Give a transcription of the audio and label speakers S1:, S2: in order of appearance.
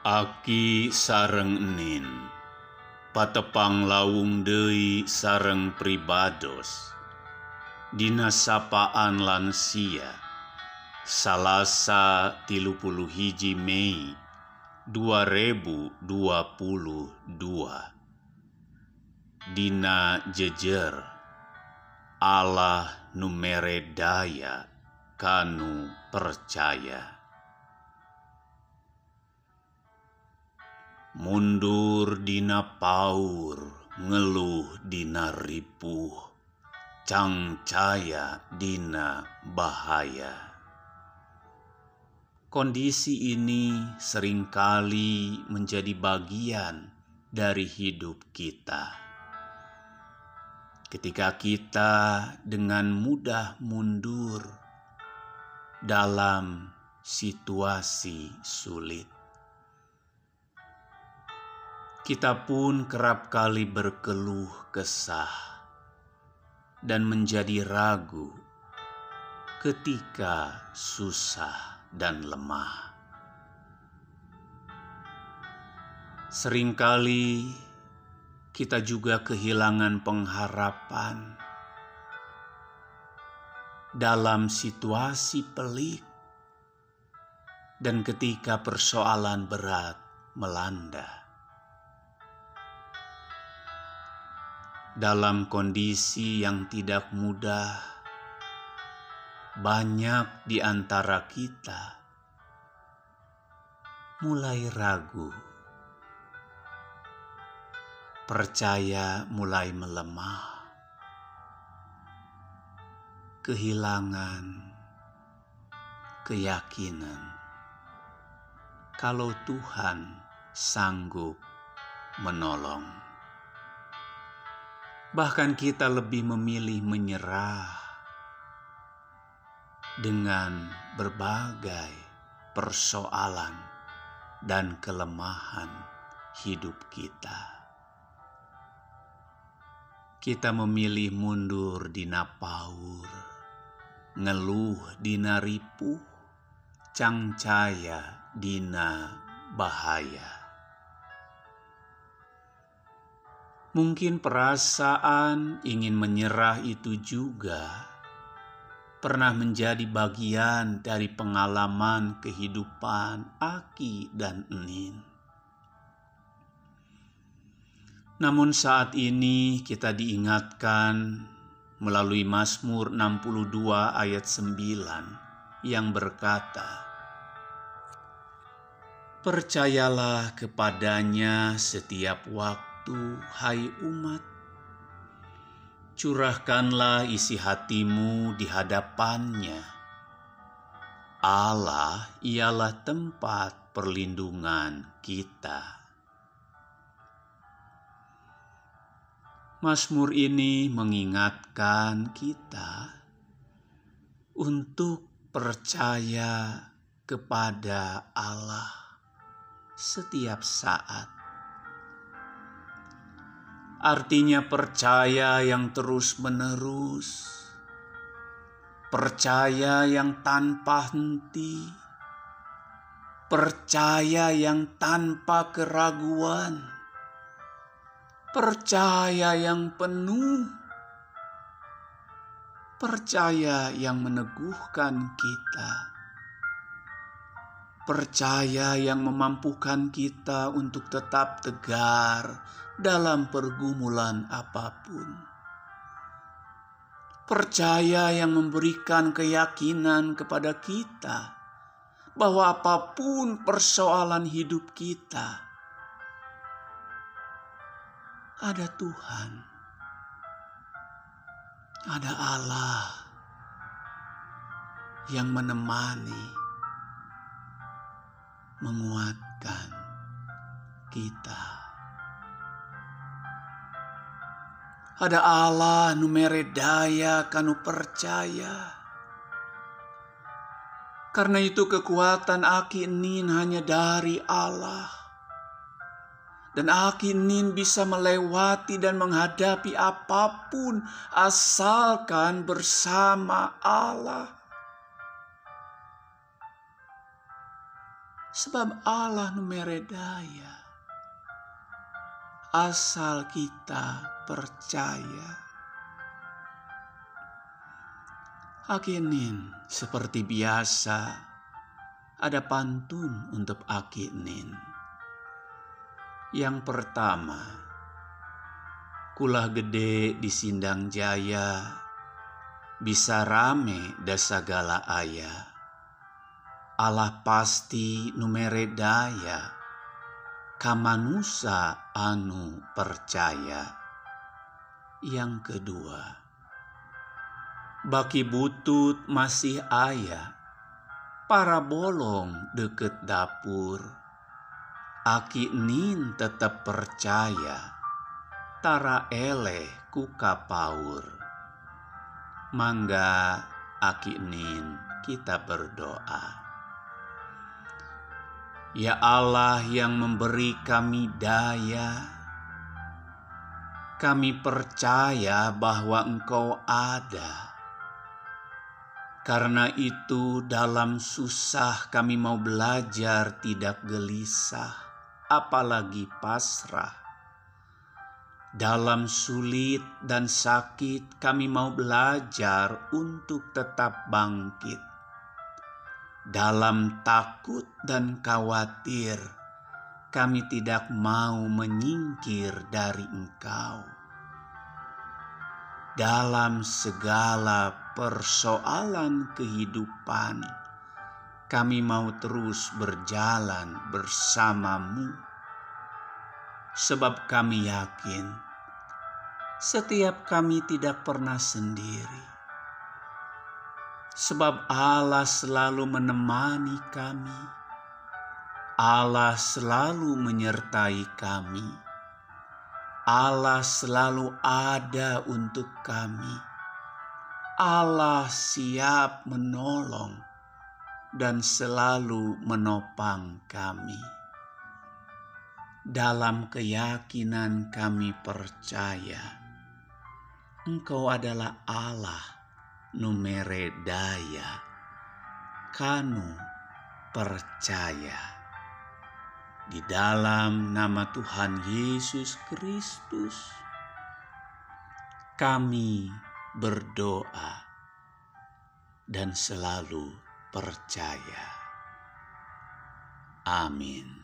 S1: Aki sareng enin. Patepang laung Dei sareng pribados. Dina sapaan lansia Salasa tilupuluh hiji Mei 2022 Dina jejer. Allah numere daya kanu percaya. Mundur dina paur ngeluh dina ripuh. Cangcaya dina bahaya. Kondisi ini sering kali menjadi bagian dari hidup kita. Ketika kita dengan mudah mundur dalam situasi sulit kita pun kerap kali berkeluh kesah dan menjadi ragu ketika susah dan lemah. Seringkali kita juga kehilangan pengharapan dalam situasi pelik dan ketika persoalan berat melanda. Dalam kondisi yang tidak mudah, banyak di antara kita mulai ragu, percaya mulai melemah, kehilangan keyakinan. Kalau Tuhan sanggup menolong. Bahkan kita lebih memilih menyerah dengan berbagai persoalan dan kelemahan hidup kita. Kita memilih mundur di napaur, ngeluh dina ripuh, cangcaya dina bahaya. Mungkin perasaan ingin menyerah itu juga pernah menjadi bagian dari pengalaman kehidupan Aki dan Enin. Namun saat ini kita diingatkan melalui Mazmur 62 ayat 9 yang berkata, Percayalah kepadanya setiap waktu itu, hai umat, curahkanlah isi hatimu di hadapannya. Allah ialah tempat perlindungan kita. Mazmur ini mengingatkan kita untuk percaya kepada Allah setiap saat artinya percaya yang terus-menerus, percaya yang tanpa henti, percaya yang tanpa keraguan, percaya yang penuh, percaya yang meneguhkan kita percaya yang memampukan kita untuk tetap tegar dalam pergumulan apa pun. Percaya yang memberikan keyakinan kepada kita bahwa apa pun persoalan hidup kita, ada Tuhan, ada Allah yang menemani menguatkan kita. Ada Allah numere daya kanu percaya. Karena itu kekuatan Aki Nin hanya dari Allah. Dan Aki Nin bisa melewati dan menghadapi apa pun asalkan bersama Allah. Sebab Allah numeredaya. Asal kita percaya. Akinin seperti biasa ada pantun untuk Akinin. Yang pertama, kulah gede di Sindang Jaya, bisa rame dasagala ayah. Allah pasti numere daya, kamanusa anu percaya. Yang kedua, Baki butut masih ayah, para bolong deket dapur. Aki nin tetap percaya, tara eleh kuka paur. Mangga aki nin kita berdoa. Ya Allah yang memberi kami daya, kami percaya bahwa Engkau ada karena itu, dalam susah kami mau belajar tidak gelisah, apalagi pasrah. Dalam sulit dan sakit, kami mau belajar untuk tetap bangkit. Dalam takut dan khawatir, kami tidak mau menyingkir dari Engkau. Dalam segala persoalan kehidupan, kami mau terus berjalan bersamamu, sebab kami yakin setiap kami tidak pernah sendiri, sebab Allah selalu menemani kami, Allah selalu menyertai kami. Allah selalu ada untuk kami Allah siap menolong dan selalu menopang kami. Dalam keyakinan kami percaya, Engkau adalah Allah numere daya, kanu percaya. Di dalam nama Tuhan Yesus Kristus, kami berdoa, dan selalu percaya. Amin.